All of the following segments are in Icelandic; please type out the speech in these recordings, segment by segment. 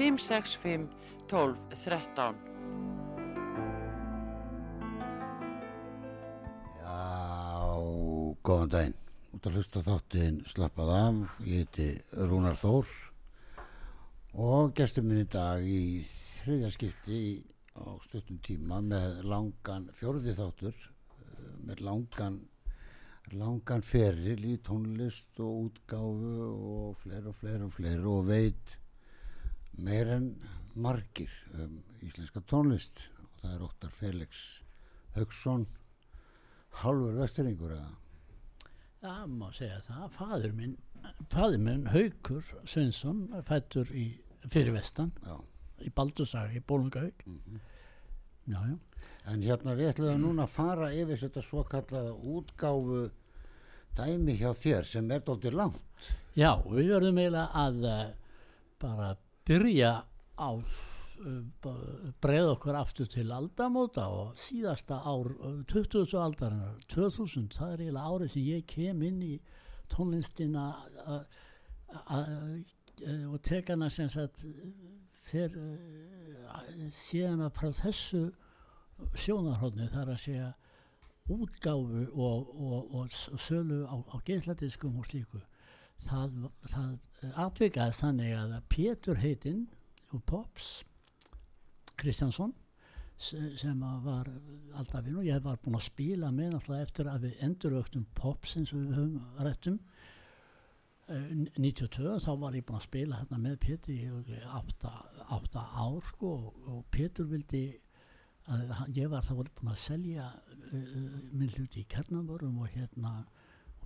565 12 13 Já, góðan daginn. Út að hlusta þáttinn slappað af. Ég heiti Rúnar Þór og gestur minn í dag í þriðja skipti í- á stuttum tíma með langan fjórði þáttur eh, með langan langan feril í tónlist og útgáfu og fleiri og fleiri og fleiri og veit meir en margir um íslenska tónlist og það er Óttar Felix Haugsson halvur vestringur eða Það má segja það, fadur minn, fadur minn Haukur Svensson, fættur í fyrir vestan, já. í Baldursag, í Bólungauk. Já, já. en hérna við ætlum núna að fara yfir þetta svo kallaða útgáfu dæmi hjá þér sem er dóldir langt Já, við verðum eiginlega að uh, bara byrja á breið okkur aftur til aldamóta og síðasta ár uh, 20. aldarinnar 2000, það er eiginlega árið sem ég kem inn í tónlistina og tek hana sem sagt fer síðan að frá þessu sjónarhóðni þar að segja útgáfu og, og, og s- sölu á, á geisladiskum og slíku það, það atvikaði þannig að Pétur heitinn og Pops Kristjánsson se- sem var alltaf vinn og ég var búinn að spila með náttúrulega eftir að við endurvöktum Pops eins og við höfum rættum Eh, 92 þá var ég búinn að spila hérna með Pétur í örugglega átta, átta ár sko og, og Pétur vildi að ég var þá búinn að selja uh, minn hluti í kernanvörum og hérna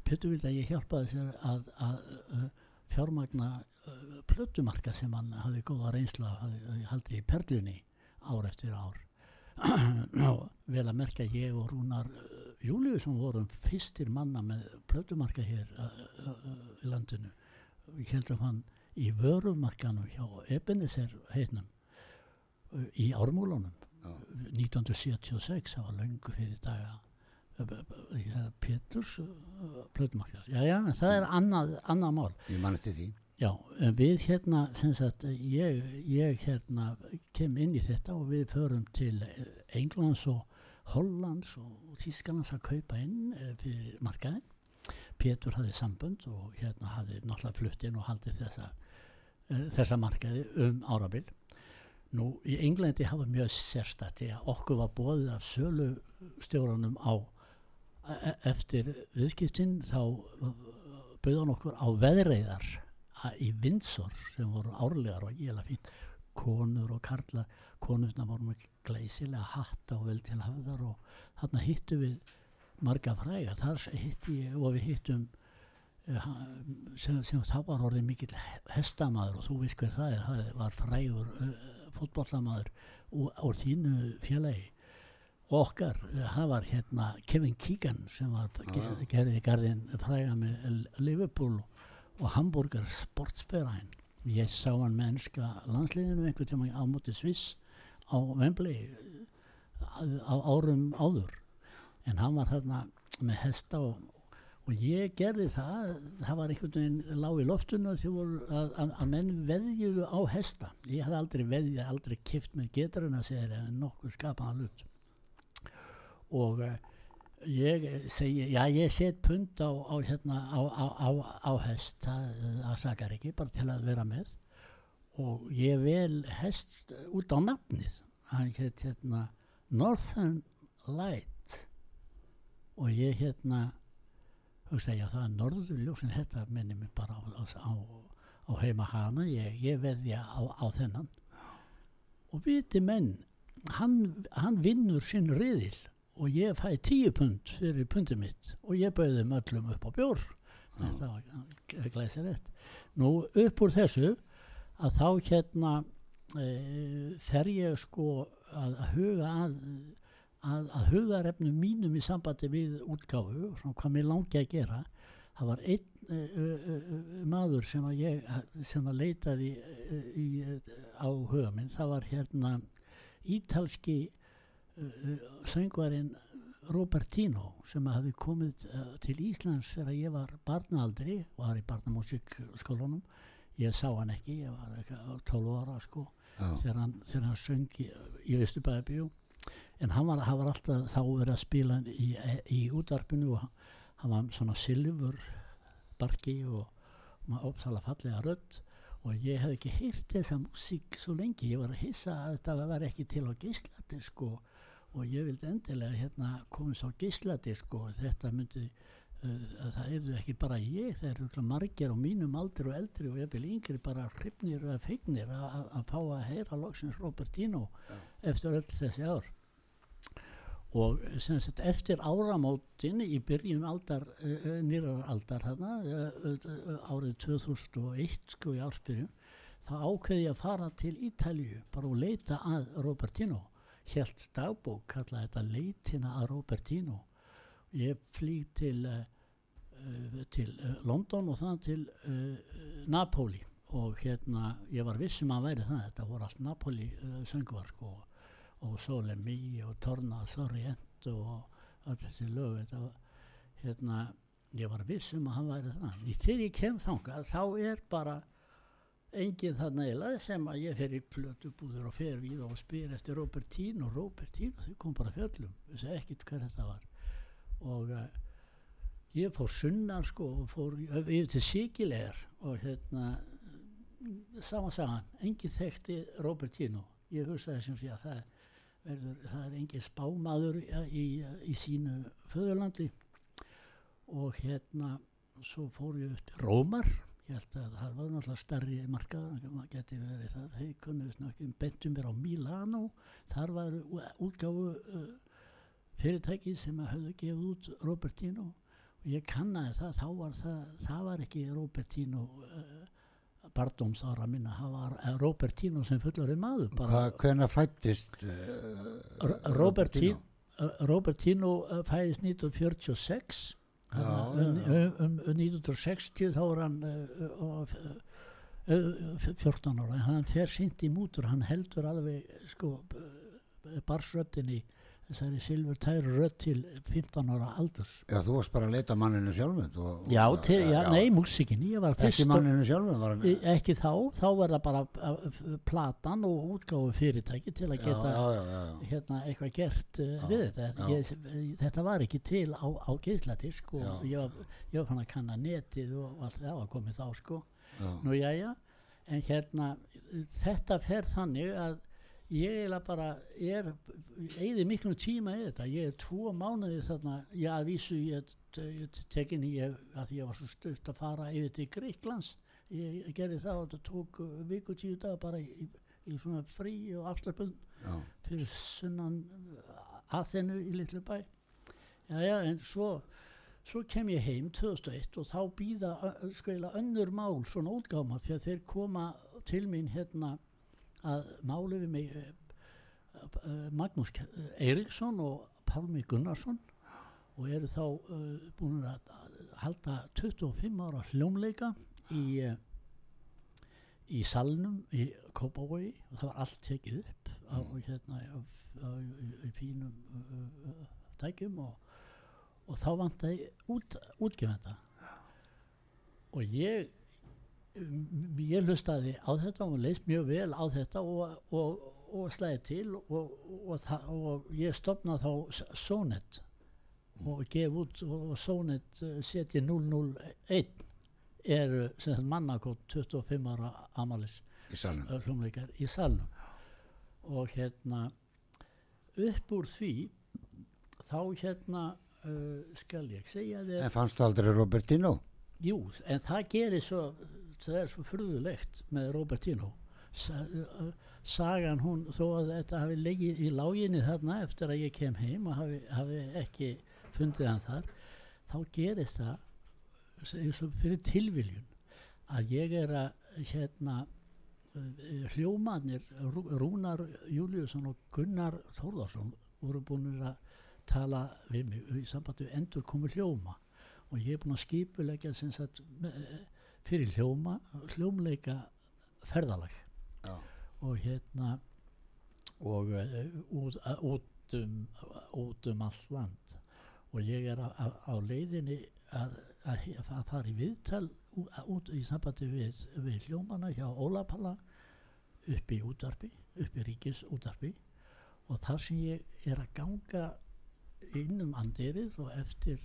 Pétur vildi að ég hjálpaði sér að, að uh, fjármagna uh, plötumarka sem hann hafði góða reynslu af, hafði haldið í perlunni ár eftir ár. Og vel að merka ég og Rúnar uh, Júliusson vorum fyrstir manna með plötumarka hér í landinu. Við heldum hann í vörumarkanum hjá Ebenezer heitnum í ármúlunum. Já. 1976 það var löngu fyrir daga Péturs uh, plötumarkas já já, en það er annað, annað mál Ég man eftir því. Já, við hérna, sem sagt, ég, ég hérna kem inn í þetta og við förum til eh, Englands og Hollands og Tískalands að kaupa inn eh, fyrir markaðin. Pétur hafði sambönd og hérna hafði náttúrulega flutt inn og haldið þessa, eh, þessa markaði um árabil. Nú, í Englandi hafa mjög sérstætt því að okkur var bóðið af sölustjóranum á e- e- eftir viðskiptinn þá bauðan okkur á veðreiðar í Windsor sem voru árlegar og ég fínt. Konur og karlar konurna voru með glæsilega hatta og vel til hafðar og þarna hittu við marga fræga. Þar hitti ég og við hittum eh, sem, sem þá var orðið mikill hestamaður og þú veist hver það er. Það var frægur uh, fótballamaður úr, þínu félagi okkar, það var hérna Kevin Keegan sem var ge- gerði garðin fræga með Liverpool og Hamburger Sportsverein. Ég sá hann með ennska landsliðinu einhvern tíma á móti Sviss á Wembley á árum áður. En hann var hérna með hesta og, og ég gerði það það var einhvern veginn lág í voru að, að, menn veðjuðu á hesta. Ég hafði aldrei veðjað, aldrei kift með geturinn að segja en nokkuð skapaðan hlut og uh, ég segi, já ég set pund á, á, hérna, á, á, hest. Það, það sakar ekki, bara til að vera með. Og ég vel hest út á nafnið. Hann heit hérna Northern Light. Og ég hérna hugsa ég að það er norðurljósin þetta minni mig bara á, heima hana. Ég, ég veðja á þennan. Og viti menn hann, hann vinnur sinn riðil og ég fæ tíu pund fyrir pundið mitt og ég bauði þeim öllum upp á bjór. Þetta var glæsir rétt nú upp úr þessu að þá hérna e, fer ég sko að, að huga að, að, að hugarefnum mínum í sambandi við útgáfu svona hvað mér langi að gera. Það var einn e, e, e, maður sem að ég sem að leitaði e, í, á huga minn. Það var hérna ítalski söngvarinn Robertino sem hafði komið uh, til Íslands þegar ég var barnaaldri var í barnamúsikskólanum ég sá hann ekki, ég var ekki á 12 ára sko Já. þegar hann, þegar hann söng í, í Östubæðabíu en hann var, hann var alltaf þá verið að spila í, í útvarpinu og hann, var svona silfur barki og maður opsalega fallega rödd. Og ég hef ekki heyrt þessa músík svo lengi, ég var að hissa að þetta var ekki til á gísladisk og, og ég vildi endilega hérna komið svo gísladisk og þetta myndi uh, það eru ekki bara ég, það eru margir á mínum aldri og eldri og ég vil yngri bara hrifnir eða feignir að- fá að heyra loksins Robertino eftir öll þessi ár. Og sem sagt eftir áramótin í byrjun aldar uh, nýrar aldar uh, uh, árið 2001 sko í ársbyrjun þá ákveði ég að fara til Ítalju bara og leita að Robertino helt dagbók kallaði þetta leitina að Robertino. Ég flýg til uh, til uh, London og þann til uh, Napoli. Og hérna ég var vissum að væri það þetta voru allt Napoli uh, söngvar sko og Sole Mi og Torna Sorrient og öll þessi lög. Þetta hérna ég var viss um að hann væri það í þegar ég kem þangað þá er bara enginn þarna eiginlega sem að ég fer í plötubúður og fer við og spyr eftir Robertino Robertino, þau kom bara fjöllum. Vissi ekkit hver þetta var. Og uh, ég fór sunnar sko og fór yfir til Sigilegar og hérna sama sagan, enginn þekkti Robertino ég hugsaði sem sé að það verður, það er engin spámaður í, í, í sínu föðurlandi. Og hérna svo fór ég upp til Rómar ég held að það var náttúrulega starri markað, það geti verið það þeir nú ekki, bentum mér á Milano. Þar var útgáfu uh, fyrirtæki sem að höfðu gefið út Robertino. Og ég kannaði það, þá var það það var ekki Robertino uh, Bardóms ára minna, það var eh, Robertino sem fullorinn maður Hvað, hvenær fættist uh, Robertino, Robertino uh, fæðist 1946 Já, um, já. um, um, um 1960 þá var hann uh, uh, uh, 14 ára hann fer sint í mútur hann heldur alveg sko uh, barsröddinni þessari silfur tæru rödd til 15 ára aldurs Já, þú varst bara að leita manninu sjálfum og, já, til, já, nei, músikin ég var Ekki fyrst manninu var hann Í- ekki þá, þá var það bara uh, platan og útgáfu fyrirtæki til að geta já, já, já, já. hérna eitthvað gert uh, Já, við þetta já. ég, þetta var ekki til á, á geisladisk og Já, ég var, ég var fann að kanna netið og allt það var komið þá sko já. nú jæja, en hérna þetta fer þannig að ég eiginlega bara er eigði miklu tíma í þetta. Ég er tvo mánuði þarna. Ég að vísu ég, ég tekin í að ég var svo stutt að fara yfir til Greiklands ég, ég gerði það og þetta tók uh, viku tíu dag bara í, í svona frí og afslöpun fyrir sunnan aðþennu í litlu bæ. Já, já, en svo svo kem ég heim 2001 og þá býða skoila önnur mál svona útgáma því að þeir koma til mín hérna að málu við mig uh, uh, Magnús Eiríksson og Pálmi Gunnarsson og eru þá uh, búin að halda 25 ára hljómleika í í salnum í Kópavogi. Og það var allt tekið upp á, hérna, á, á, í, fínum uh, tækjum og, og þá vantaði út, útgefenda og ég ég hlustaði á þetta og leist mjög vel á þetta og, og, og slæði til og, og, ég stopnaði þá Sonet og gef út og Sonet uh, seti 001 er sagt mannakótt 25 ára amalis Í salnum. hljómleikar í salnum og hérna upp úr því þá hérna uh, skal ég segja þér En fannst aldrei Robertino? jú, en það gerir svo það er svo furðulegt með Robertino Sa, sagan hún þó að þetta hafi legið í láginni þarna eftir að ég kem heim og hafi, hafi ekki fundið hann þar þá gerist það fyrir tilviljun að ég er að hérna hljómanir Rú, Rúnar Júliusson og Gunnar Þórðarsson voru búin að tala við mig í sambandi við endur komu hljóma. Og ég er búin að skipulegja sem sagt með- fyrir hljóma hljómleika ferðalag. Já. og hérna og uh, út, uh, út, um, út um allt land. Og ég er á, leiðinni að, að, að fara í viðtal út í sambandi við, við hljómana hjá Ólapalla upp í útvarpi, upp í ríkis útvarpi og þar sem ég er að ganga inn um andirið og eftir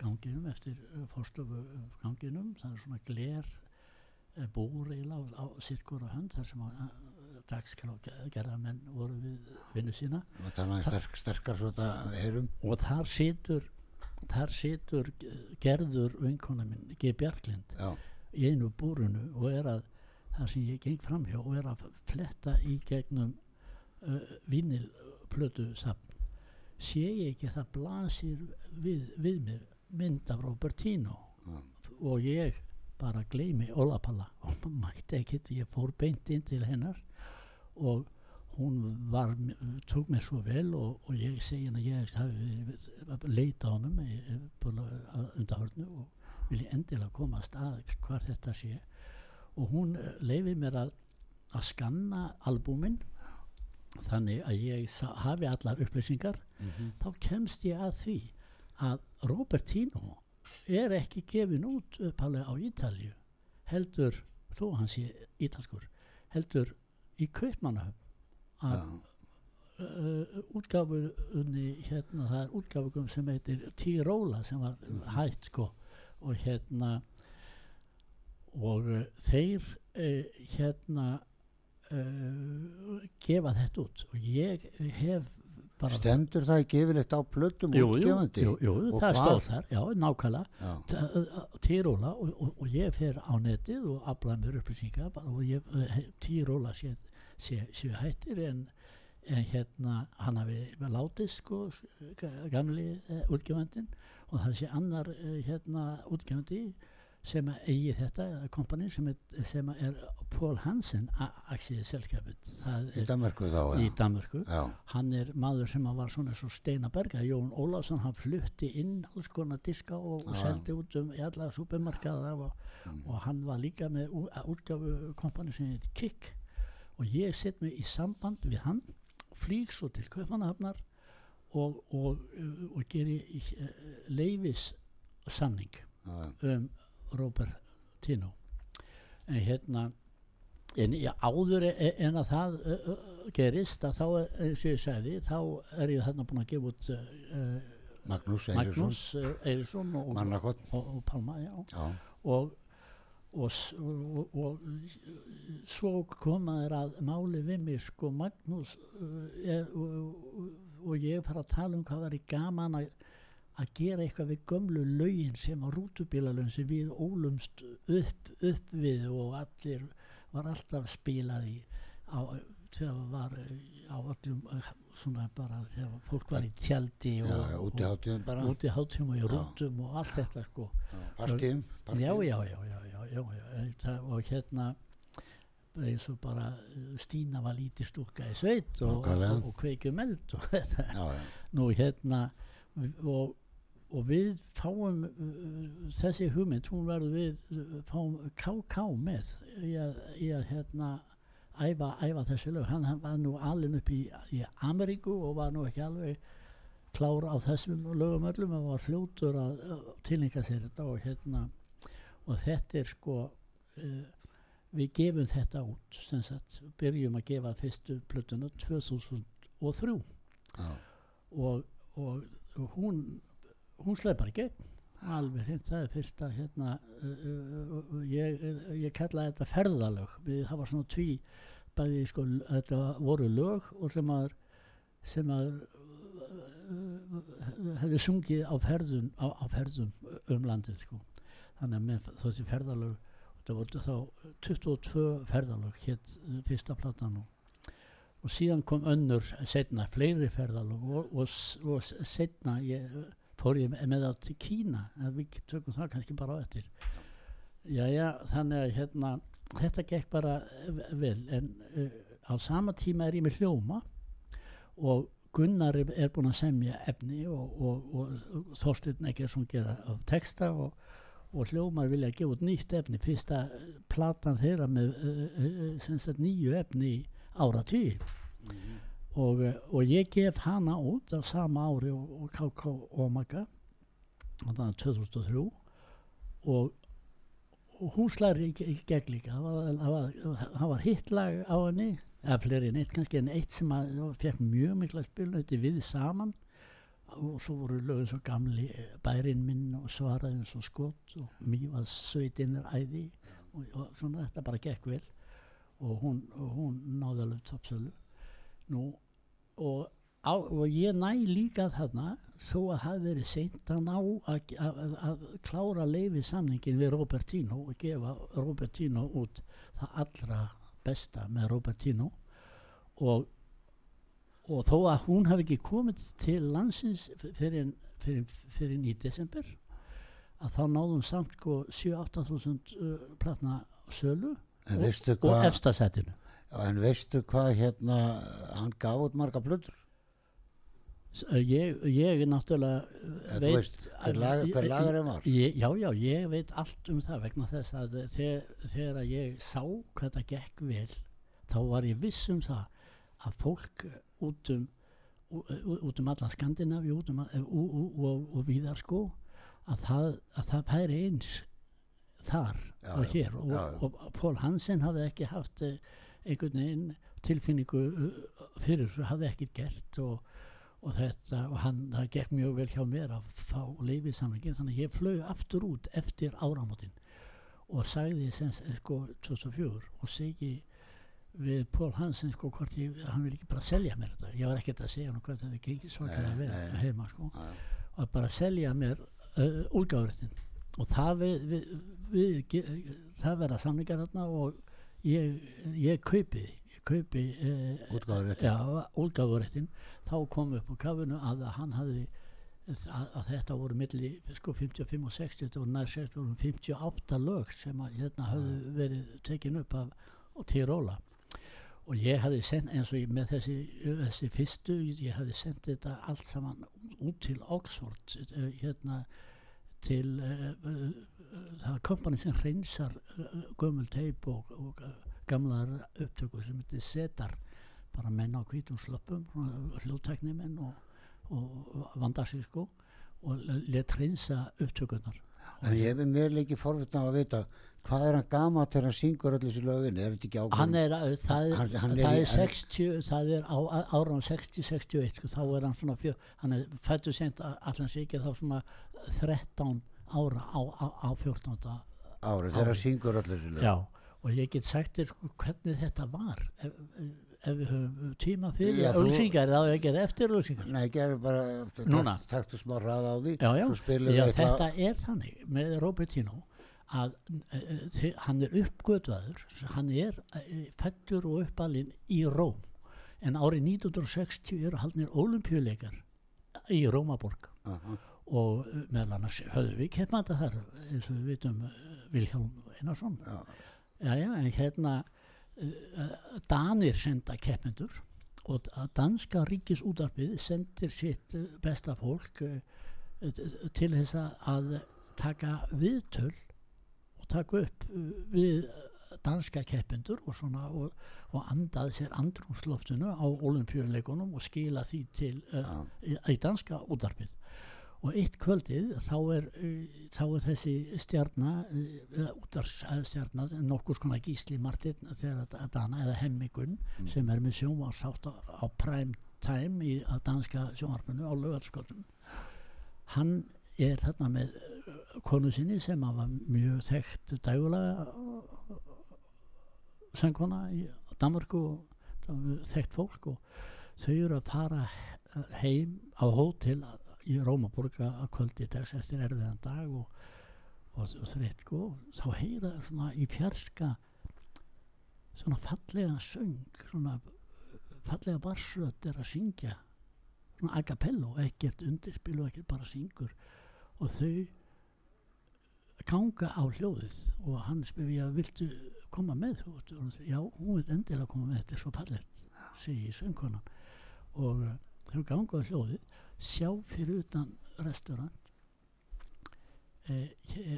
ganginum, eftir uh, fórstofu ganginum, það er svona gler búr eiginlega á, sirkur og hönd þar sem dagskrá gerða menn voru við vinnu sína Og talaði sterk, sterkar svona heyrum. og þar situr þar situr gerður vinkona minn, G. Bjarklind Já. í einu búrunu og er að það sem ég geng framhjá og er að fletta í gegnum uh, vinilplötu safn sé ég ekki að það blasir við, við mér mynd af Robertino? Já. og ég bara gleymi Ólapalla og mætti ekkert, ég fór beint inn til hennar og hún var, tók mér svo vel og, og ég segi henni að ég hafi leita á honum í- bara að undarhörnu og vil ég endilega koma að stað hvað þetta sé. Og hún leiði mér að, að skanna albúmin þannig að ég hafi allar upplýsingar Mhm. þá kemst ég að því að Robertino er ekki gefin út uppalega á Ítalju heldur, þó hann sé ítalskur heldur í Kaupmannahöfn að já, uh, útgáfunni hérna það er útgáfugum sem heitir Tirola sem var hætt sko og hérna og uh, þeir uh, hérna uh, gefa þetta út. Og ég hef bara stendur það yfirleitt á plötum jú, jú, útgefandi? jú, jú, Og það stóð þar, já, nákvæmlega. Já, T- Tirola og, og, og ég fer á netið og aflaði mér upplýsingar og ég, eh, Tirola sé, sé, sé hættir en, en hérna hann hafi látið sko ga- gamli uh, útgefandinn og það sé annar uh, hérna útgefandi sem eigi þetta kompani sem er, sem er Paul Hansen aksið selskapið í Danmarku þá í já, hann er maður sem var svona svo Steinaberga, Jón Ólafsson hann flutti inn alls konar diska og, Já, seldi út um í alla supermarkaða og, Mm. og hann var líka með ú- að útgáfu kompani sem heit Kik og ég set mig í samband við hann flýg svo til Kaupmannahafnar og, og, og geri uh, leifis samning já, um Robert Tino. En hérna en áður e- en að það uh, gerist að þá er, eins og ég sagði þá er ég þarna búin að gefa út Magnús Eiríksson. Og, og, og, Palma já. já, og, og, og, og svo koma þér að máli við mig sko Magnús uh, er, og, og, og ég er að tala um hvað var í gaman að að gera eitthvað við gömlu lögin sem á rútubílalögin sem við ólumst upp, upp við og allir var alltaf spilað í á, þegar var á öllum eh, svona bara þegar fólk var í tjaldi og, já, já, úti hátíðin bara. og úti hátíðum og í rútum og allt þetta sko. Partíum, já, já, já, Það, og hérna eins og bara eh, Stína var lítið stúlka í sveit og, og, og kveikjum eld og þetta. Nú hérna og, og við fáum uh, þessi hugmynd, hún verður við uh, fáum KK með í að, í að hérna æfa, æfa þessi lög, hann, hann var nú alin upp í, í Ameríku og var nú ekki alveg klár á þessum lögum öllum og var fljótur að uh, tilninga sér þetta og hérna og þetta er sko uh, við gefum þetta út sem sagt, byrjum að gefa fyrstu plötuna 2003 já, og, og, og hún hún sleið bara gegn. Alveg hreint, það er fyrsta hérna uh, uh, ég, ég kalla þetta ferðalög. Við, það var svona tví bæði sko, þetta voru lög og sem að sem að hefði sungið á ferðum á, á ferðum um landið sko. Þannig að með þessi ferðalög það voru þá 22 ferðalög uh, fyrsta platan og og síðan kom önnur setna, fleiri ferðalög og, og, og setna ég, fór ég með það til Kína en við tökum það kannski bara á eftir. Já já, þannig að hérna, þetta gekk bara vel en uh, á sama tíma er ég með hljóma og Gunnar er, búinn að semja efni og, og, og, og Þorsteinn Eggersson gera af texta og, hljómar vilja gefa út nýtt efni. Fyrsta platan þeirra með uh, uh, sagt nýju efni í áratví og, eh, og ég gef hana út á sama ári og, og KK Omega þannig að 2003 og, og hún slæri í, í gegn líka. Það var, var, var hittlag á henni eða fleiri en eitt kannski en eitt sem að fekk mjög mikla spilnöti við saman. Og svo voru lögum svo gamli eh, bærin minn og svaraði eins og skot og mývað sveitin er æði og, og svona þetta bara gekk vel. Og hún, og hún náði alveg toppsölu nú og, á, og ég næ líka þarna þó að það verið seint að ná að, að, að, klára leifi samningin við Robertino og gefa Robertino út það allra besta með Robertino. Og og þó að hún hafi ekki komið til landsins fyrir, fyrir, fyrir í desember að þá náðum samt sko 7-8 þúsund uh, platna sölu en og, og efstasætinu en veistu hvað hérna hann gaf út marga plötur. S- uh, ég, ég náttúrulega Eða þú veist, hver, lag, hver lagar var. ég, já, já, ég veit allt um það vegna þess að þegar, að ég sá hvað það gekk vel þá var ég viss um það að fólk út um út um alla Skandinavi út um, að- ú- ú- og, og víðar sko að það, að það færi eins þar Já, og hér. Og, já, já. og Pól Hansen hafði ekki haft eh, einhvern veginn tilfinningu eh, fyrir þessu, hafði ekki gert og, og þetta og hann, það gekk mjög vel hjá mér að fá leifið samlingin þannig að ég flög aftur út eftir áramótin og sagði sem sko 2004 og segi við Pól Hansen sko hvort ég, hann vil ekki bara selja mér þetta. Ég var ekkert að segja hann hvernig það gengið svakalega Nei, vel nei. heima sko. Já, að bara selja mér uh, úlgáðuréttin og það við, við, við það verða samlingar þarna og ég, ég kaupi kaupi já, úlgáðuréttin þá kom upp á kafinu að hann hafði að, að þetta voru milli sko 55 og 60 þetta voru nær 60 voru 58 lög sem að hérna höfðu verið tekin upp af Tiróla og ég hafði sendt eins og ég, með þessi, þessi fyrstu ég hafði sendt þetta allt saman út til Oxford eh, hérna til uh, uh, það er kompani sem hreinsar uh, gömul teip og, og gamlar upptökur sem heitir setar bara menn á hvítum slöppum hljóttekni menn og, og vandar sig sko og let hreinsa upptökurnar En ég hef mér leikið forvitna á að vita hvað er hann gama til hann syngur öll þessu lögin, er þetta ekki ákveðin? hann er, uh, það, er, Hann- hann er það í- er 60 það er á áran 60-61 sko, þá er hann svona fjö, hann er fættu sent allan sig ekki þá svona 13 ára á, á, á 14. Árið þegar hann syngur öll þessu lögin. Já, og ég get sagt þér sko hvernig þetta var. Ef, ef við höfum tíma fyrir auðsingar þá ekki eftir auðsingar Nei, gerðu bara, Núna. takt- taktu smá ræða á því, Já, já, já þetta er þannig með Robertino að uh, hann er uppgötvaður hann er uh, fættur og uppalinn í Róm. En árið 1960 eru haldnir olimpíuleikar í Rómaborg. Aha. og uh, meðal annars höfðu við keppmanda þar eins og við vitum uh, Vilhjálm Einarsson. Já. Já, já, en hérna uh, Danir senda keppendur og danska ríkisútarpið sendir sitt uh, besta fólk til þess að- taka viðtöl og taka upp við danska keppendur og og, og andað sér andrumsloftinu á olimpíuleikunum og skila því til uh, Já. í, í danska útarpið og eitt kvöldið þá er, uh, þá er þessi stjarna uh, útarstjarna nokkur skona gísli Martin þegar að dana eða hemmigun sem er með sjónvarsátt á, á prime time í að danska sjónvarpinu á lögarskotum hann er þarna með konu sinni sem að var mjög þekkt dægulega söngkona í Danmarku þekkt fólk og þau eru að fara heim á hótel í Rómaborg að kvöldi dags eftir erfiðan dag og, og, og þreitt sko. Þá heyra svona í fjarska svona fallega söng svona fallega barsrödd er að syngja svona a cappello, ekkert undirspil og ekkert bara syngur. Og þau ganga á hljóðið og hann spyrir ég viltu koma með? Þú og hún segir, já, hún vil endilega koma með þetta er svo fallegt, segi söngkonan. Og þau ganga á hljóðið sjá fyrir utan restaurant eh,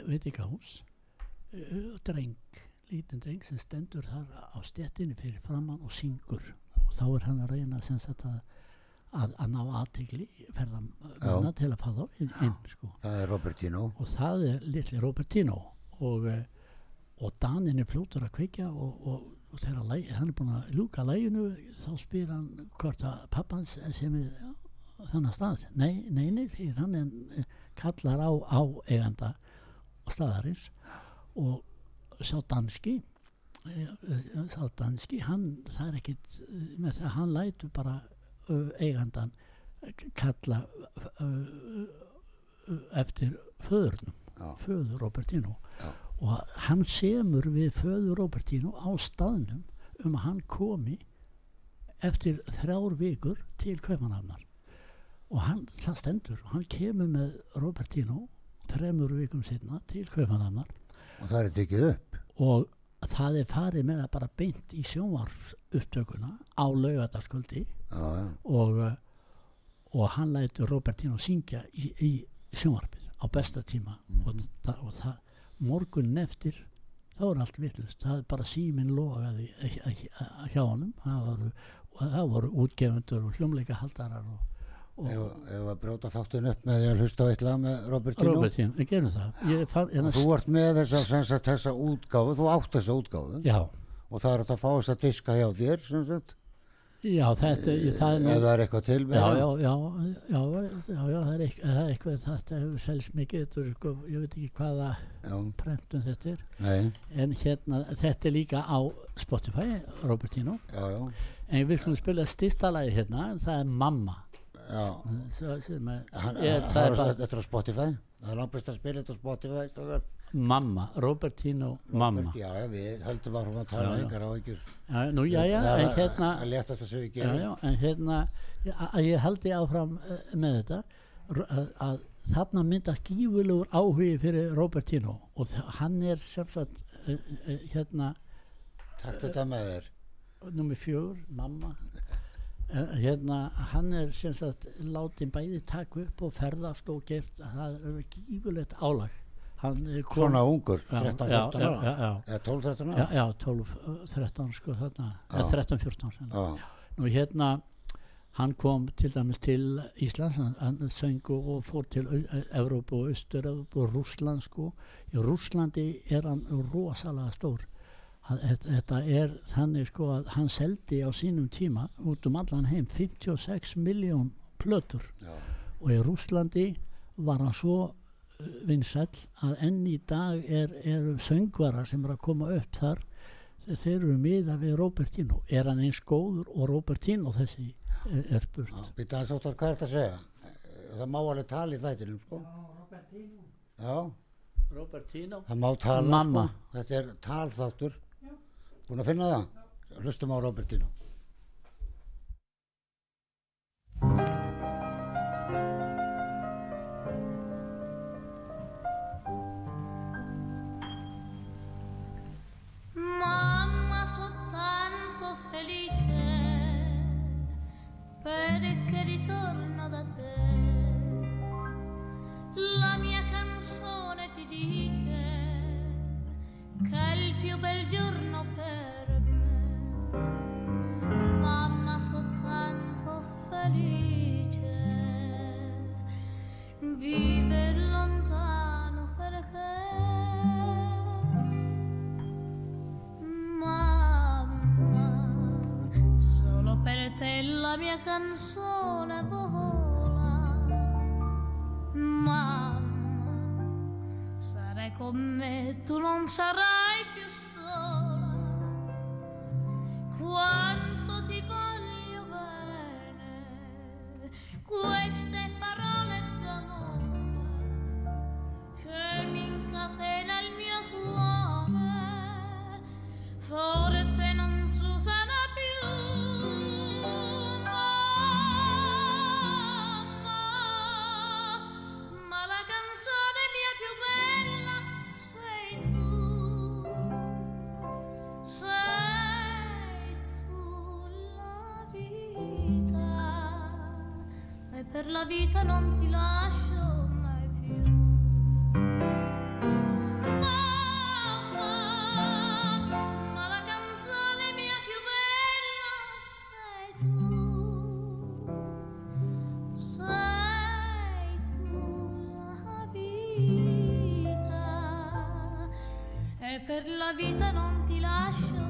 veitingahús eh, dreng, lítinn dreng sem stendur þar á stéttinni fyrir framann og syngur og þá er hann að reyna sagt að að, að ná aðtigli ferðamanna til að fá þá inn, inn sko. Það er Robertino. og það er litli Robertino og, og Danin er fljótur að kveikja og, og, og þegar hann er búin að ljúka læginu þá spyr hann hvort að pappans sem er þannig stað nei, nei, nei, því hann eh, kallar á, á eiganda staðarins og sá danski eh, eh, sá danski hann, það er ekkit eh, með það, hann lætur bara eigandan kalla eftir föðurnum föður Robertino. Já. og hann semur við föður Robertino á staðnum um að hann komi eftir þrjár vikur til Kaupanhafnar og hann, það stendur hann kemur með Robertino þremur vikum setna til Kaupanhafnar Og það er tekið upp. og það er farið með það bara beint í sjónvarsupptökuna á laugardaskvöldi Já, já. og, og hann lætur Robertino syngja í, í sjónvarpið á besta tíma. Og, það, og það morgun eftir þá er allt vittlust, það er bara síminn logaði hjá honum. Það voru, og voru útgefundur og hljómleika haldarar og, Ef að brjóta þáttin upp með því að hlusta á eitt lag með Robertino það. Ég og hérna, þú ert með þessa, sem sagt, þessa útgáfu þú átt þessa útgáfu. Já, og það er að fá þessa diska hjá þér sem sagt, já, þetta ég- það er ef það er eitthvað til með já, það. já, já, já, já, já, það er eitthvað, það er eitthvað þetta hefur selst mikið, ég veit ekki hvaða prentun þetta er. Nei, en hérna, þetta er líka á Spotify, Robertino já, já, en við skulum spila styrsta lagi hérna, það er Mamma sem er, Hann, er, það er bara þetta er á Spotify. Það er langbæst að spila þetta á Spotify strákar. Mamma, Robertino Mamma. já, já, við höldum að tala Já, já. engar á ykkur nú, já, já, en hérna að léttast að við já, gerum. já, en hérna að ég haldi áfram uh, með þetta að, að þarna myndast gífulegur áhugi fyrir Robertino og hann er sem sagt uh, uh, hérna takk þetta með þér. Nummer fjögur, mamma hérna, hann er sem sagt látin bæði taka upp og ferðast og gert það er gífulegt álag kom- svona ungur, Já, 13-14 já, já, ára já, já. eða 12-13 Já, ára já, 12, uh, 13 sko þarna, eða Já. 13, 14 sennilega. já, Nú hérna, hann kom til dæmis til Íslands, hann, söng og og fór til Evrópu og Östur-Evrópu og Rússland sko. Í Rússlandi er hann rosalega stór. Þetta, er þannig sko að hann seldi á sínum tíma út um allan heim 56 miljón plötur. Já, og í Rússlandi var hann svo uh, vinsæll að enn í dag er, eru söngvarar sem eru að koma upp þar. Þe- þeir eru miða við Robertino er hann eins góður og Robertino þessi er, er spurt? Já. býta aðeins áttar hvað er þetta að segja? Það má alveg tala í þættinum sko. Já, Robertino það má tala Mamma. sko. Þetta er talþáttur finna það hlustum á Robertino Mamma, sono tanto felice perché ritorno da te. La mia canzone ti dice che è il più bel giorno vivere lontano Mamma, solo per te la mia canzone vola. Mamma, sarai con me, tu non sarai più sola. Quanto per la vita non ti lascio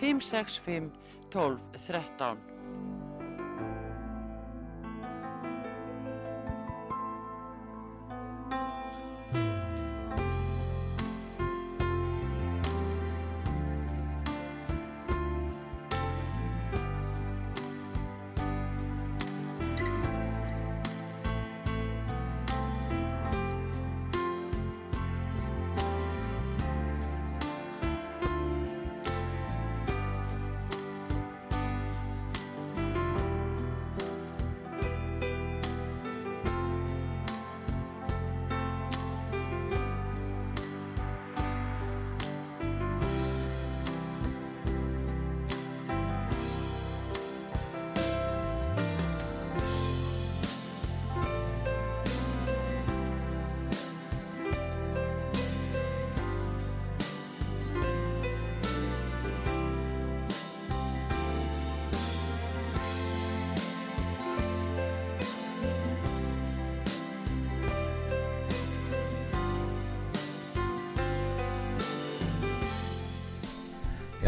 565 12 13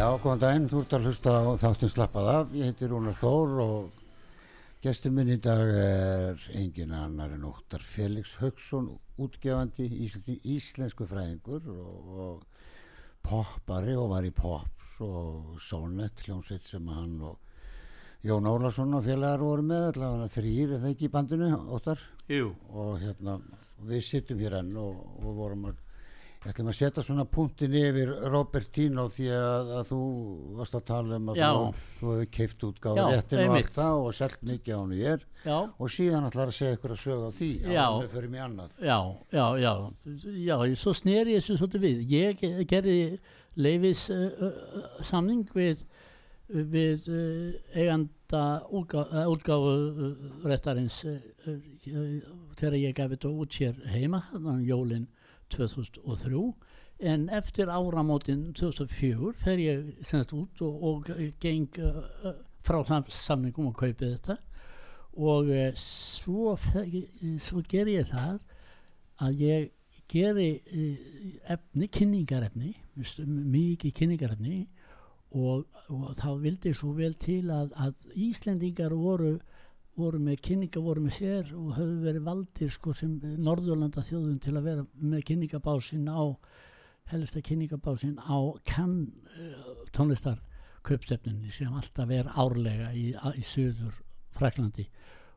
Já, góðan daginn, þú ert að hlusta á þáttinn slappað af, ég heiti Rúnar Þór og gestur minn í dag er engin annar en Óttar Felix Haugsson, útgefandi, ísl, íslensku fræðingur og, og poppari og var í Pops og Sonet, hljómsveit sem hann og Jón Ólason og félagar voru með, allavega þrýr, er það ekki í bandinu, Óttar? Jú. og hérna við sittum hér enn og, og vorum að ég ætlum að setja svona punktin yfir Robertino því að, að þú varst að tala um að Já. þú, hefði keift útgáður Já, réttin og allt það og selt mikið á hann ég Já, og síðan ætlar að segja ykkur að söga á því að við förum í annað. Já, já, já, já, svo sneri ég þessu svolítið við. Ég ge- gerði leifis uh, uh, samning við, við uh, eiganda útgá- uh, réttarins þegar ég gaf þetta út hér heima, þannig um jólin 2003. En eftir áramótin 2004 fer ég semst út og, og geng uh, frá sam samningum og kaupið þetta og uh, svo, svo ger ég það að ég geri efni, kynningarefni mikið kynningarefni og, og þá vildi svo vel til að, að Íslendingar voru voru með kynninga, voru með sér og höfðu verið valdir sko sem Norðurlanda þjóðum til að vera með kynningabásin á helsta kynningabásin á kann uh, tónlistar kaupstefninni sem alltaf er árlega í, í söður Fraklandi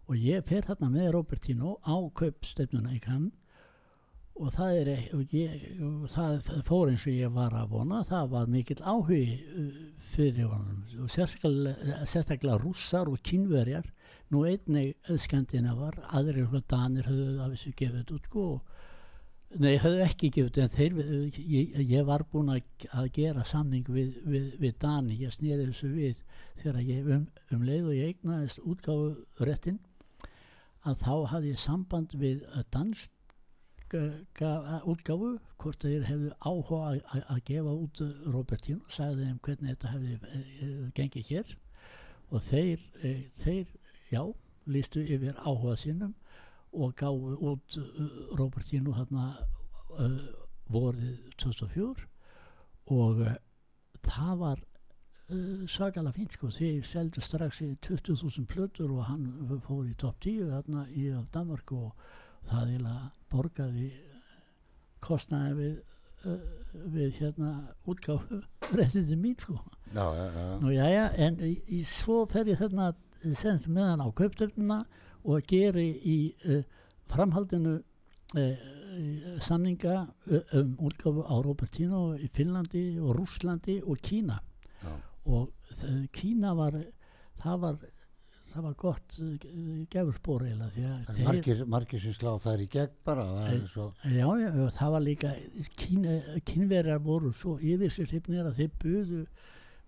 og ég fer þarna með Robertino á kaupstefnuna í kann og það er ek- og það fór eins og ég var að vona það var mikill áhugi uh, fyrir honum. Og sérstaklega, sérstaklega rússar og kynverjar nú einnig skandinavar aðrir og danir höfðu af þessu gefið út sko. Og Nei, höfðu ekki gefið en þeir, ég, ég var búinn að, gera samning við, við, við Dani, ég snýri þessu við þegar ég um, um leið og ég eignaðist útgáfu réttin að þá hafði ég samband við danska útgáfu hvort þeir hefðu áhuga að, gefa út Robertino og sagði þeim hvernig þetta hefði e, gengið hér. Og þeir, þeir já, lístu yfir áhuga sínum og gáfu út uh, Robertino hérna uh, vorið 2004 og uh, það var uh, svakalega fínt sko því seldu strax í 20.000 plötur og hann fór í topp 10 þarna í Danmark og það eiginlega borgaði kostnaði við uh, við hérna útgáfu réttindi mín sko. Já, já, já, Nú en í, í svo fer ég þarna senst með hann á kauptöfnuna og geri í uh, framhaldinu uh, samninga um útgáfu á Robertino í Finnlandi og Rússlandi og Kína. Já. og Kína var það var það var gott uh, gefurspor eiginlega að margir, margir sem slá þær í gegn bara það Eh, svo, Já, já, og það var líka kín, kínverjar voru svo yfir sér hrifnir að þeir buðu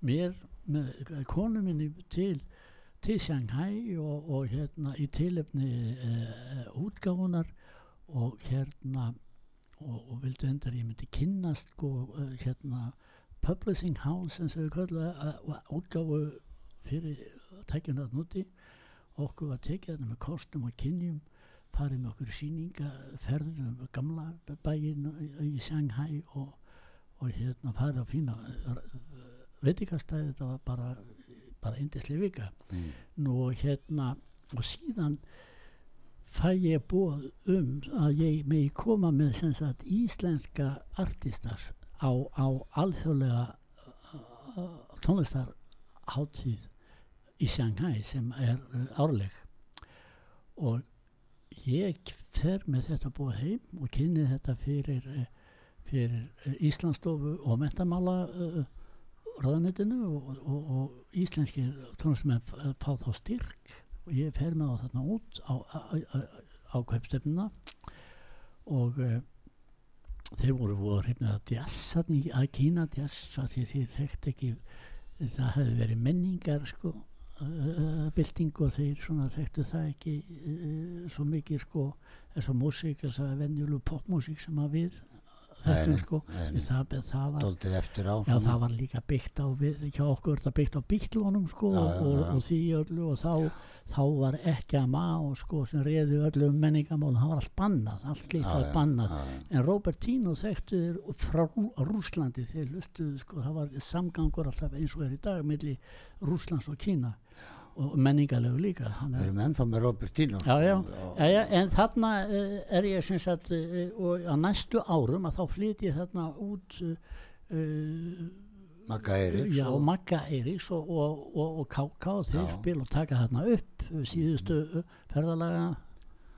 mér með konu minni til til Shanghai og, og hérna í tilefni uh, útgáfunar og hérna og, og vildu endar ég myndi kynnast sko, uh, hérna Publishing House sem þau köllu uh, útgáfu fyrir tækjum það núti okkur var tekið þarna með kostum og kynjum farið með okkur síninga ferðum gamla bæinn í, Shanghai og, og hérna farið að fína veitikastæði þetta var bara bara eindisli vika. Mm, nú hérna og síðan fæ ég búið um að ég megi koma með sem sagt íslenska artistar á, á alþjóðlega uh, tónlistarháttíð í Shanghai sem er uh, árleg. Og ég fer með þetta búið heim og kynni þetta fyrir, uh, fyrir uh, Íslandsstofu og mentamála uh, ráðanetinu og, og, og íslenskir tónlistamenn f- fá þá styrk. Og ég fer með þá þarna út á, á, á, kaupstefnuna. Og uh, þeir voru voru hrifnir að jazz að Kína jazz því því þekkt ekki það hefði verið menningar sko uh, bylting og þeir svona þekktu það ekki uh, svo mikið sko þessa músík, þessa venjulu popmúsík sem að við nei, sko. Það, það var Já, það var líka byggt á, við, hjá okkur þetta byggt á bygglunum sko Já, og, já. og því öllu og þá, þá var ekki að má sko sem reyðu öllu um menningamál, það var allt bannað, allt slíkt var bannað. En Robertino þekktu þér frá Rú- Rússlandi, þeir lustuðu sko, það var samgangur alltaf eins og er í dag milli Rússlands og Kína og menningalegu líka. Við að- erum ennþá með Robertino. Já, já, já, já, en þarna uh, er ég sem sagt uh, og á næstu árum að þá flyt ég þarna út uh, Magga Eiríks Já, og- Magga Eiríks og, og, og, og KK og spil og taka þarna upp síðustu ferðalaga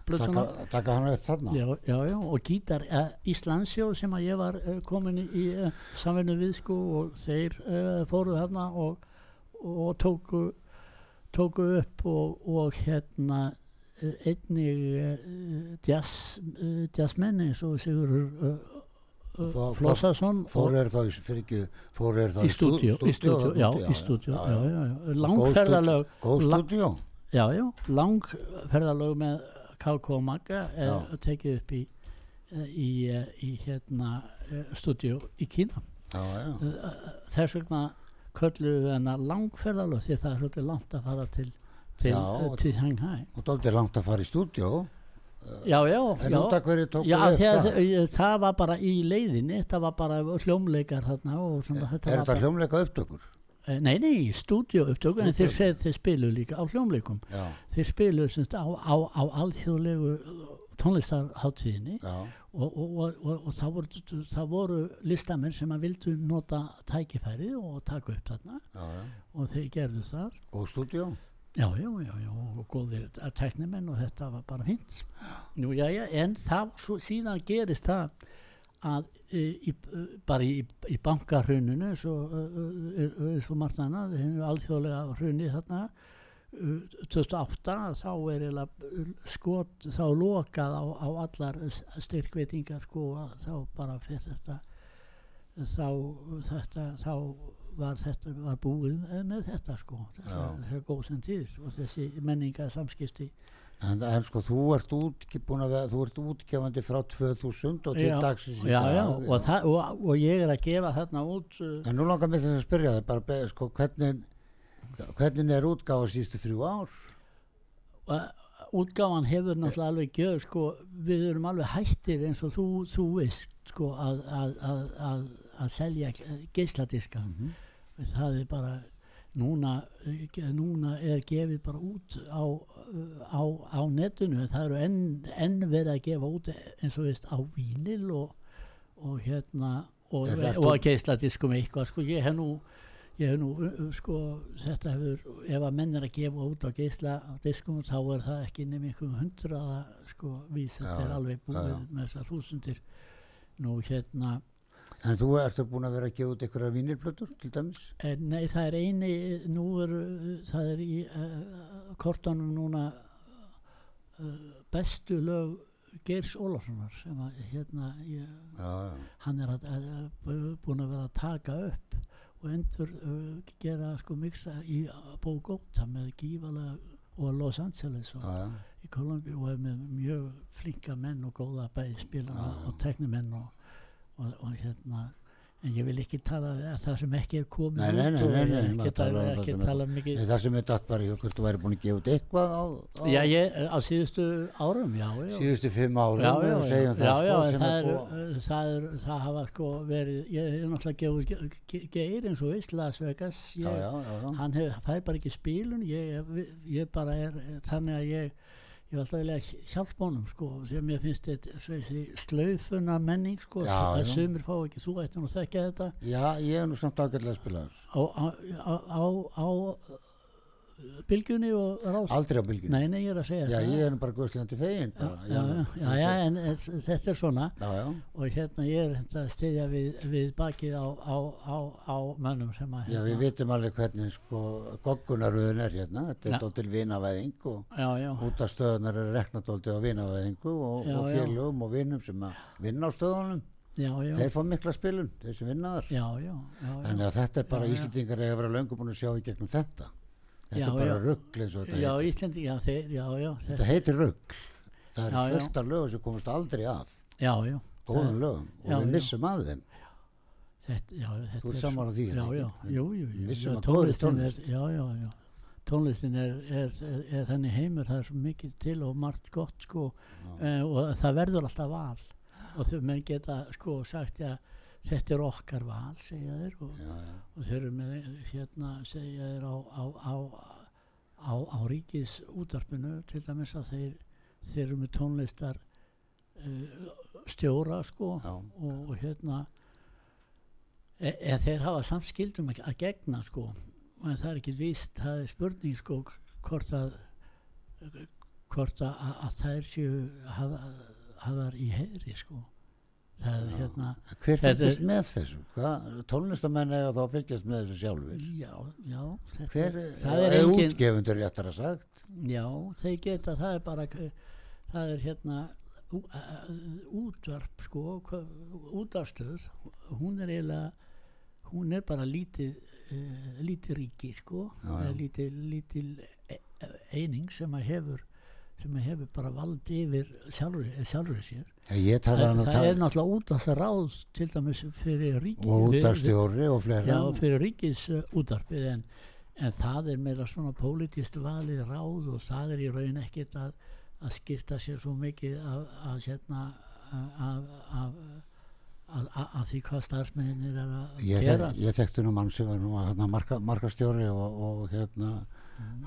taka, taka hann upp þarna? Já, já, já, og gítar uh, Íslandsjó sem að ég var komin í, í uh, samvinnu við sko og þeir uh, fóru þarna og, og tóku, tóku upp og, og hérna uh, einnig uh, jazz, uh, jazzmenni uh, Fó- Flossason fór er þá í, er stúdíu, í stúdíu, já, í stúdíu, langferðalög, Góð stúdíu já, já, langferðalög með KK Magga er tekið upp í, í, í hérna stúdíu í Kína. Já, já, Þess vegna kölluðu við hennar langferðalög því það er svolítið langt að fara til, til, Já, eh, til Shanghai. og doldið langt að fara í stúdíu Já, já, já. Já, það það? það var bara í leiðinni, það var bara hljómleikar þarna svona, Er þetta bara- hljómleika upptökur? Eh, Nei, nei, stúdíu upptöku en þeir, þeir spilu líka á hljómleikum Já, þeir spilu semst, á, á, á alþjóðlegu tónlistarháttíðinni og, og, og, og, og það, voru, það voru listamenn sem að vildu nota tækifærið og taka upp þarna. Já, já. Og þeir gerðu það. Góð stúdíu já, já, já, og góðir tæknimenn og þetta var bara fint Nú, já, já, en það svo, síðan gerist það að e, í, e, bara í, í bankarhruninu svo, e, svo margt annað alþjóðlega hrunni þarna 2008 þá er skot þá lokað á, á allar styrkveitingar sko þá bara fyrir þetta þá þetta þá var þetta var búið með, þetta sko það er góð sem tíðist og þessi menninga samskipti En, en sko, þú ert, útgefandi frá 2000 og til dagsins í dag. og, og, og ég er að gefa þarna út uh, En nú langar mér þess að spyrja þig bara, sko, hvernig, hvernig er útgáfa sístu þrjú ár? útgáfan hefur náttúrulega alveg gjöð sko, við erum alveg hættir eins og þú, þú veist sko, að, að, að, að, að selja geisladiska Mhm. það er bara núna, núna er gefið bara út á, á, á netinu það eru enn, enn verið að gefa út eins og veist á vínil og, og hérna og, og að geisladiskum eitthvað sko ég hef nú ég hef nú, uh, sko, þetta hefur ef að menn er að gefa út á geisla á diskum þá er það ekki nefnir einhverjum hundraða, sko, vís. Þetta er alveg búið já, með þessar þúsundir. Nú hérna. En þú ertu búin að vera að gefa út einhverjar vínirplötur til dæmis? Eh, Nei, það er eini, nú er, uh, það er í uh, kortunum núna uh, bestu lög Geirs Ólafssonar sem að hérna, ég, Já, já, hann er að, að, að, búin að vera að taka upp og endur uh, gera sko mixa í Bogota með gífalega og Los Angeles og já, já. í Kolumbi og með mjög flinka menn og góða bæði spilana Já, já. og teknimenn og, og, og hérna en ég vil ekki tala að það sem ekki er komið Nei, nei, nei, ekki talar tala, um ekki tala mikið. Það sem er datt bara í okkur, þú væri búin að gefa út eitthvað á, á já, ég, á síðustu árum, já, já. Síðustu fimm árum, Já, já, það, sko, það, er er, uh, það, er, það hafa sko verið, ég er náttúrulega gefur ge- ge- geir eins og veist Las Vegas, Já, ég, já, já, já. hann fær bara ekki spilun ég, ég, ég bara er þannig að ég ég var alltaf vilja hjálpa honum sko að mér finnst þetta slaufuna menning sko Já, að já. sumir fá ekki þú ætti nú að þekka þetta Já, ég er nú samt ágætlega að spila þar. á, á, á, á, á bylgjunni og rás Aldrei á bylginu. nei, nei, ég er að segja Já, ég er bara guðslandi fegin. já, já, já, já, en þetta er svona og hérna ég er hérna að styðja við, við bakið á, á, á, á mönnum sem að Já, við hérna, vitum alveg hvernig sko goggunaröðun er hérna. Þetta er dóttil vinavæðing og já, já, út af stöðunar er rekna dóttil á vinavæðingu og, og félögum og vinum sem að vinna á stöðunum. já, já, Þeir fá mikla spilun, þeir sem vinna þar. já, já, já, já. Þannig að þetta er bara já. Íslendingar eiga að vera löngu búin að sjá í gegnum þetta. Þetta Já, er bara ruggl eins og þetta Já, heitir. Íslandi, já, þeir, já, já, Þetta heitir ruggl. Það er já. fullt af lögum sem komast aldrei að. já, já, góðum Það- lögum. Og við missum af þeim. Þetta, já, þetta Þú er sammála svo- því, já, já, jú, jú, jú, Vissum já, að tónlistin tónlist. já, já, já. Tónlistin er, er, er, er þannig heimur það er svo mikið til og margt gott sko. Uh, og það verður alltaf val. Og þau menn geta sko sagt já, þetta er okkar val segja þeir og, já, já. og þeir eru með hérna segja þeir á, á, á, á, á ríkis útarpinu til dæmis að þeir, þeir eru með tónlistar uh, stjóra sko og, og hérna e, e, þeir hafa samskildum að, að gegna sko en það er ekki víst, það er spurning sko hvort að hvort að, að, þær séu hafa, hafðar í heiðri sko það er hérna hver er- fylgjast með þessu? Tónlistamenn eða þá fylgjast með þessu sjálfur já, já þetta, hver, það er eða engin útgefundur réttar að sagt? Já, þeir geta, það er bara það er hérna ú, a, a, útvarp sko útarstöð hún er eiginlega hún er bara lítið uh, lítið ríki sko Já, já. lítið, lítið eining sem að hefur sem að hefur bara vald yfir sjálfur, sér. Ég það, það er náttúrulega út af það ráð til dæmis fyrir ríki og við- útastjóri og fleira. Já, fyrir ríkis uh, útarpið en, en það er meira svona pólitíst valið ráð og það er í raun ekkert að, að skipta sér svo mikið af, að hérna af, af, af, af, af því hvað starfsmenninir er að gera. ég þekkti nú mann sem var nú hérna, marka, markastjóri og, og hérna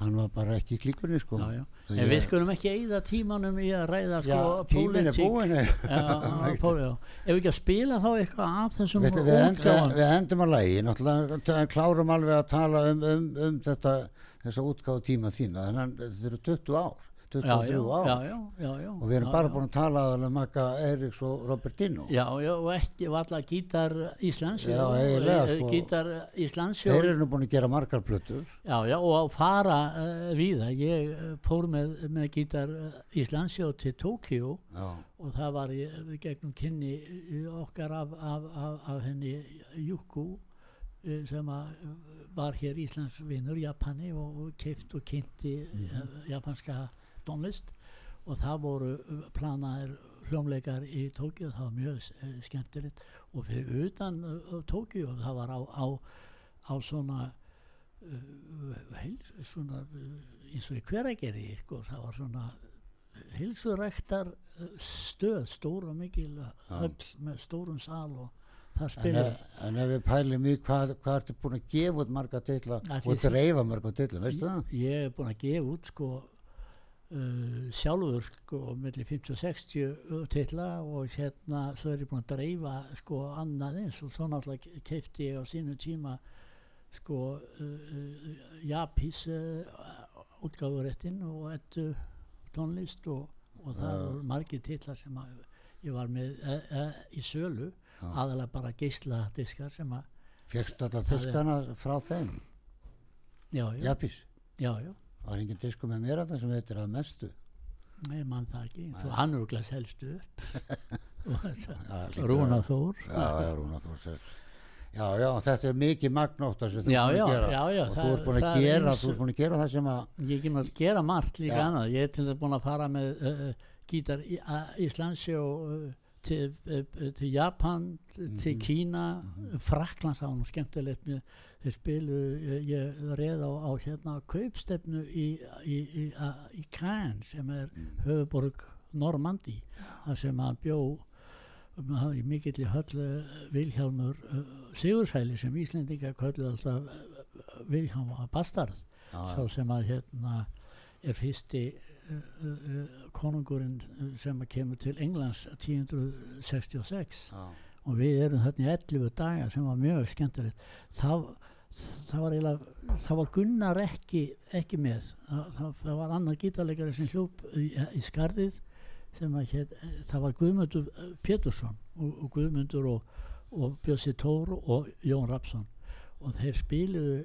hann var bara ekki í klíkunni sko. Mm. já, já. En við skulum ekki eigða tímanum í að ræða já, sko er búin Já, já, pól- já. ef við ekki að spila þá eitthvað af þessum Veitu, við, enda, við endum að lægi náttúrulega klárum alveg að tala um, um, um þetta þessa útgáðu tíma þína. Þannig að þetta eru 20 ár 23 ár. já, já, já, já, og við erum já, bara búin að tala um Magga Eiríks og Robertino. Já, já, og ekki valla gítar Íslands. Já, eiginlega, eh, sko. Gítar Íslands þeir eru nú búin að gera margar plötur. Já, já, og að fara uh, víða. Ég uh, fór með, með gítar Íslands til Tókíó já, og það var við gegnum kynni okkar af, af, af, af henni Júku uh, sem var hér Íslands vinnur Japani og, keift og kynnti uh, japanska tónlist og það voru uh, planaðir hljómleikar í Tókíu það var mjög uh, skemmtilegt. Og fyrir utan uh, Tókíu það var á, á, á svona uh, heils, svona eins og í hveragerði sko, það var svona hilsuræktar stöð, stór og mikil höll með stórum sal og það en, spilaði. ef- en ef við pælum í hvað, hvað ertu búin að gefa út marga Ætli og dreifa marga titla, veistu það? ég er búin að gefa út sko uh, sjálfur sko mellir 50 og 60 titla og hérna svo er ég búin að dreifa sko annað eins og svo náttúrulega keifti ég á sínum tíma sko uh, uh, Japís uh, útgáfuréttin og ettu tónlist og, og það voru margir titlar sem að ég var með e, e, í sölu Já. aðalega bara geisla diskar sem að Fjöxt alla diskana frá þeim já, já, Japis, já, já. Það var engin disku með mér að það sem heitir að mestu. Nei, mann það ekki, þú hann er glæs helst upp. Og Rúna að- Þór. Já, já, Rúna Þór sérst. Já, já, þetta er mikið magnótt þú búin að gera. og þú ert búin að er gera þú ert búin að gera það sem að ég er ekki að gera margt líka Já. annað. Ég er til þess búin að fara með uh, gítar í Íslandsi og uh, til, uh, til Japan til Mhm. Kína. Fraklands á hann skemmtilegt með, þeir spilu ég, ég reð á, á hérna kaupstefnu í, í, í, í Caen sem er Mm. höfuborg Normandi þar sem hann bjó um, í mikill í höll Vilhjálmur uh, Sigursæli sem Íslendinga kölluð alltaf uh, Vilhjálm Bastard. Já, sá sem að hérna er fyrsti uh, uh, konungurinn uh, sem kemur til Englands 1066 já, og við erum þarna í 11 daga sem var mjög skemmtilegt. Það, það var eiginlega það var Gunnar ekki, ekki með. Það, það, það var annar gítarleikari sem hljóp í, í skarðið sem að hér, það var Guðmundur eh, Pétursson og, og Guðmundur og, og Bjössi Tór og Jón Rapsson og þeir spiluðu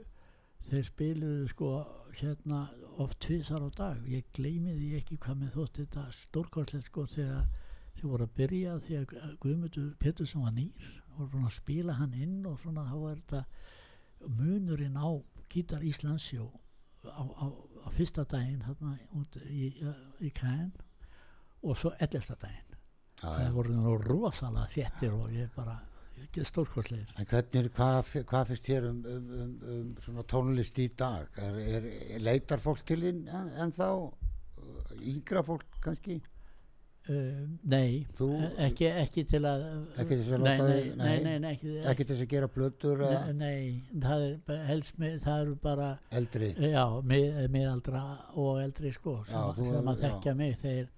þeir spiluðu sko hérna oft tvisar á dag. Ég gleymi því ekki hvað með þótt þetta stórkostlegt sko þegar þeir voru að byrja því að Guðmundur Pétursson var nýr og voru að spila hann inn og svona þá var þetta munurinn á gítar Íslandsjó á, á, á fyrsta daginn hérna út í, í Kæn og svo 11. daginn það voru nú rosalega þéttir og ég bara stórkostlegir En hvernig, hvað, hvað finnst þér um, um, um, um svona tónlist í dag? Er, er, leitar fólk til þín en, en þá? Yngra fólk kannski? Uh, nei, Þú- e- ekki, ekki til að Ekki til að nei, nei, nei, ekki, Ekki til að gera plötur nei, það er helst með, það eru bara eldri? já, mið, miðaldra og eldri sko sem, Já, sem að þekkja mig þeir,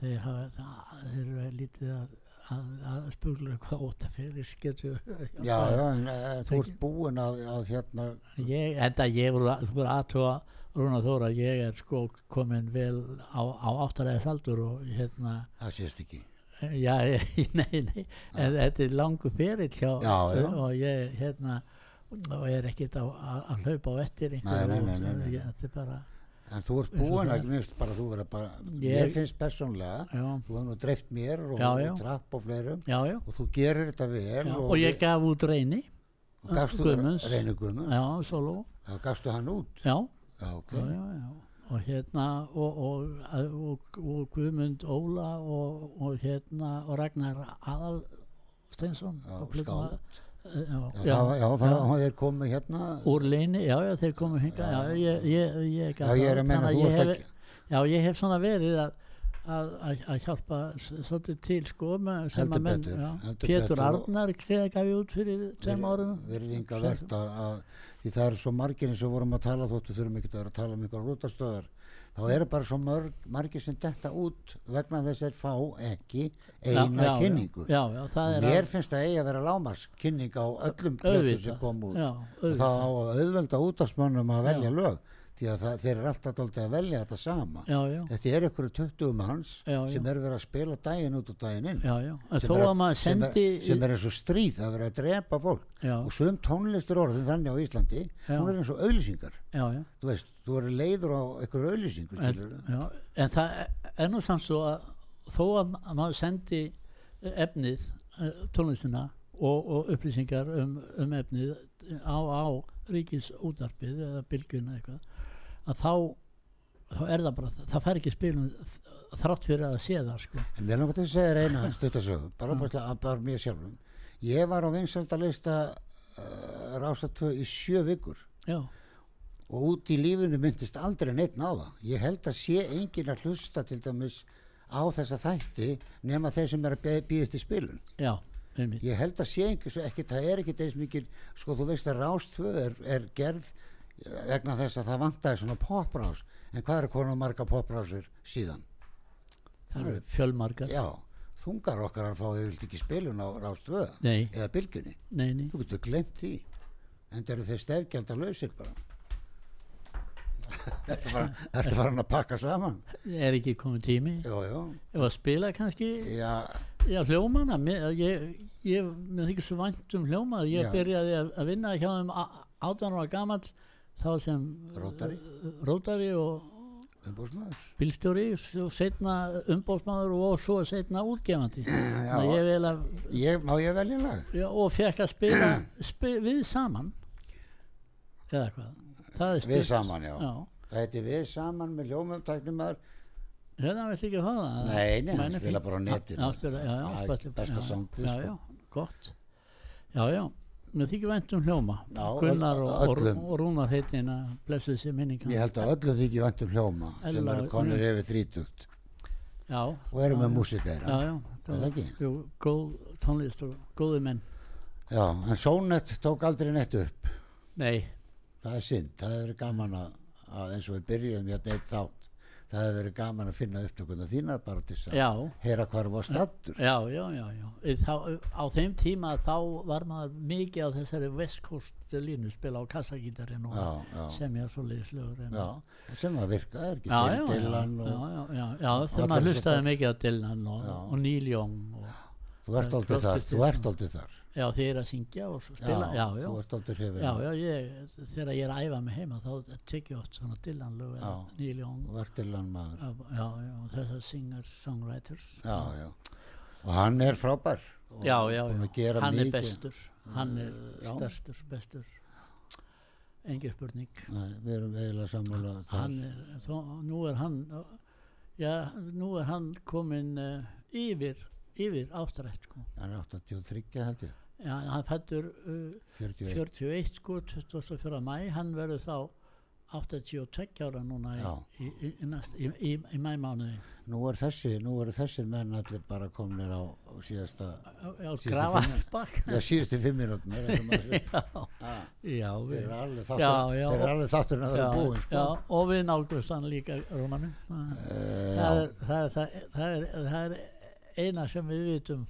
þeir hafa það, þeir eru lítið að, að, að spugla hvað óta fyrir getur Já, já, en uh, þú ert búin að, að hérna, ég, enda ég voru, þú voru aðtóa Rúna Þóra, ég er sko komin vel á, á áttaræðis aldur og hérna, það sést ekki. já, nei, nei en þetta er langu ferill hjá Já, já. og ég hérna og ég er ekkert að, að, að hlaupa á eftir Nei, nei, nei, nei, nei. ég- þetta er bara, En þú ert búin að, mér finnst bara, þú verður bara, Ég- mér finnst persónlega, já, þú hefur nú dreift mér og, Já, já. og trapp og fleirum. Og þú gerir þetta vel og, og ég gaf út reyni. Og gafstu Guðmunds. reynu Guðmunds, já, solo, þá gafstu hann út. já, Já, ok. já, já, já. Og hérna og, og, Guðmund Óla og, og hérna og Ragnar Aðal Steinsson og. Eh, Já, já, það, já, það, er komið hérna, úr leini, já, já, þeir komu hinga já, ég, ég, ég, já, ég er að menna, þú ert ekki, já, ég hef svona verið að að, að, að hjálpa svolítið til sko sem Heldur menn, betur, Pétur betur. Arnar gaf ég út fyrir tveim árum. virðinga verðt að, að því það er svo margir eins og vorum að tala þóttu þurfum ekki að vera að tala um ykkur rútastöðar þá eru bara svo mörg, margir sem detta út vegna þess að fá ekki eina já, já, kynningu. Já, mér finnst það eigi að vera lámars kynning á öllum plötu sem kom út. Og það á að auðvelda útastmönnum að velja lög því að það, þeir eru alltaf dálítið að velja þetta sama. Já, já, þetta er ykkur 20 manns Já, sem eru verið að spila daginn út og daginn inn. Já, já. en sem er að sendi er, sem er eins og stríð að vera að drepa fólk. Og svum tónlistur orðin þannig á Íslandi hún er eins og auðlýsingar þú veist, þú eru leiður á einhverju auðlýsingu en, en það er nú samt svo að þó að ma- maður sendi efnið, eh, tónlistina og, og upplýsingar um, um efnið á, á ríkis útarpið eða bylgjuna eitthvað að þá, þá er það bara það fær ekki spilum þrátt fyrir að sé það sko. en mér langar til að segja þér eina stuttasögu bara, bara, bara mér sjálfum. Ég var á vinsaldalista uh, rásatvö í sjö vikur. Já, og út í lífinu myndist aldrei neitt það. Ég held að sé enginn að hlusta til dæmis á þessa þætti nema þeir sem er að býðast í spilun. Já, ég held að sé einhvers ekki, það er ekki eins mikil sko þú veist að Rástvö er, er gerð eh, vegna þess að það vantaði svona poprás. En hvað er konar marga poprásir síðan? Það eru, fjölmargar, já þungar okkar að fá yfirlt ekki spilun á Rástvö nei, eða bylgunni, nei, nei. Þú getur glemt því. En það eru þeir stefgjaldar lausir bara Þetta var, hann að pakka saman? Er ekki komið tími? Ef að spila kannski já, Já, hljómana, ég, ég, mér þykir svo vænt um hljómana, ég Já. byrjaði að, vinna hjá þeim áttan ára gamall, þá sem Rótari. uh, rótari og umbúrsmaður bílstjóri og setna umbóðsmaður og svo setna útgefandi. Að ég vil að, ég, Má ég velja lag? já, og fekk að spila spi, við saman, eða hvað, er Við saman, já. Já, Það heiti Við saman með hljómumtæknum maður hérna veit ekki hvað það. Nei, nei, hann spila bara á netinu. Já, já, já, er besta já, soundið, Já, sko. já, gott. Já, já, mér þykir vænt um hljóma. Já, Gunnar og, og, öllum. og Rúnar heitina, blessuð sér minninga. Ég held að öllu þykir vant um hljóma sem Ella- eru konur yfir þrítugt Já, og eru með já. Er það ekki? Jú, góð tónlist og góði menn. Já, en Sónett tók aldrei neitt upp. Nei, Það er synd, það verið gaman að, að eins og við byrjuðum hérna eitt þátt. Það hefur verið gaman að finna upptökuna þína bara til þess að já, heyra hvar var stattur. já, já, já, já. Þá, á þeim tíma þá var maður mikið á þessari West Coast línu spila á kassagítarinn og Já, já, semja svo leiðislögur. já, sem að virka, er ekki til já, já, Dylan já, og já, já, já, þegar maður hlustaði mikið á Dylan og, og Neil Young og, þú ert aldrei þar, þú ert aldrei þar. já, þeir eru að syngja og spila, já, já, þú ert aldrei hrifin. já, já, ég, þegar ég er að æfa mig heima þá tek ég oft svona Dylan lög eða. Neil Young Þú ert Dylan maður. já, já, já, þessar singers, songwriters Já, já. Og hann er frábær. og já, já, að já, hann er bestur hann er já. stærstur, bestur engin spurning Nei, við erum eiginlega sammála þar. hann er, þó, nú er hann já, nú er hann komin uh, yfir yfir áttrætt sko. hann er 83 held ég Já, hann fættur uh, 41 41 sko, 24. mæ, hann verður þá 82 ára núna í, í, í, í, næst, í, í, í mæmánuði. nú er þessi, nú eru þessir menn allir bara komnir á, á síðasta grafarbakk. já, síðustu fimm er segir. Já, Ah, já, þeir eru alveg þáttur þeir eru alveg búin sko. já, og við nálgust hann líka Rómanum. Eh, það, er, það, er, það, er, það, er, það er eina sem við vitum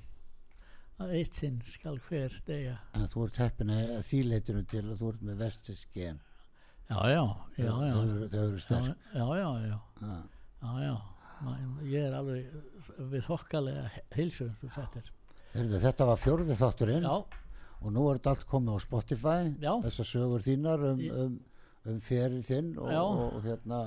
að eitt sinn skal hver degja. þú ert heppin að því leitinu til að þú ert með vestisken Já, já, já, já. þau eru Já, sterk já, já, já. Já, já, Ma- ég er alveg við þokkalega heilsu sem þetta er. Var fjórði þátturinn Já, og nú er þetta allt komið á Spotify Já. þessar sögur þínar um, um, um feril þinn og, Já. og, og hérna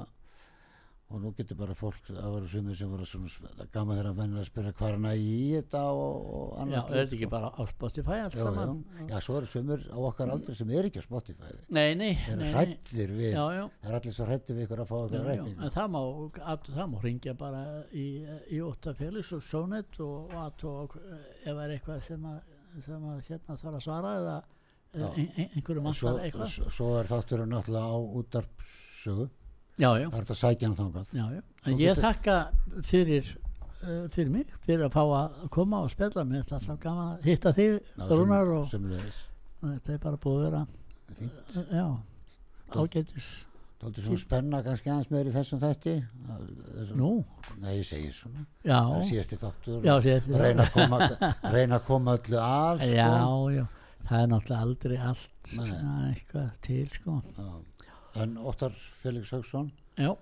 og nú getur bara fólk að vera sumir sem voru svona sp- gaman þegar að spyrja hvað hann að í þetta og, og já, annars er þetta ekki bara á Spotify allt já, já. saman? já, svo eru sumir á okkar aldrei sem er ekki á Spotify Nei, nei, þeir eru hrættir við Já, já, það er allir svo hrættir við ykkur að fá já, já. reikning En það má, að, það má ringja bara í, í ótta félags og sónet og, og að og ef það er eitthvað sem að, sem að hérna þarf að svara eða Já. ein, ein, einhverju svo, vantar eitthvað. svo, svo er þátturinn náttúrulega á útarpsögu Já, já, það er þetta að sækja hann þangað. Já, já. Svo En ég getur- þakka fyrir uh, fyrir mig, fyrir að fá að koma og spjalla. Mér, er alltaf gaman að hitta þig Rúnar og þetta er bara búið að vera uh, já, ágætis Dálítið svona spenna kannski aðeins meir í þessum þætti. Þessum, Nú, Nei, ég segir svona. Já, Það er síðasti þáttur. Já, sér, reyna, að koma, reyna að koma öllu að sko. já, já. Það er náttúrulega aldrei allt svona eitthvað til sko. Já. En Óttar Felix Haugsson já,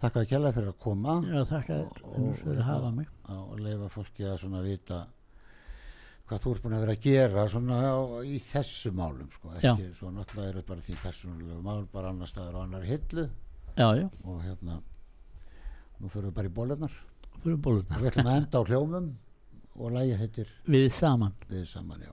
Þakka að kjalla fyrir að koma já Og- þér og- fyrir að hafa mig. á, og leifa fólki að svona vita hvað þú ert búin að vera að gera svona á, í þessu málum sko. ekki svo náttúrulega eru bara því persónulegu mál bara annar staðar á annar hillu. Já, já, og hérna nú fyrir við bara í bólunar og við ætlum að enda á hljómum og lægið heitir við saman. Við saman já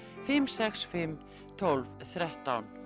565 12 13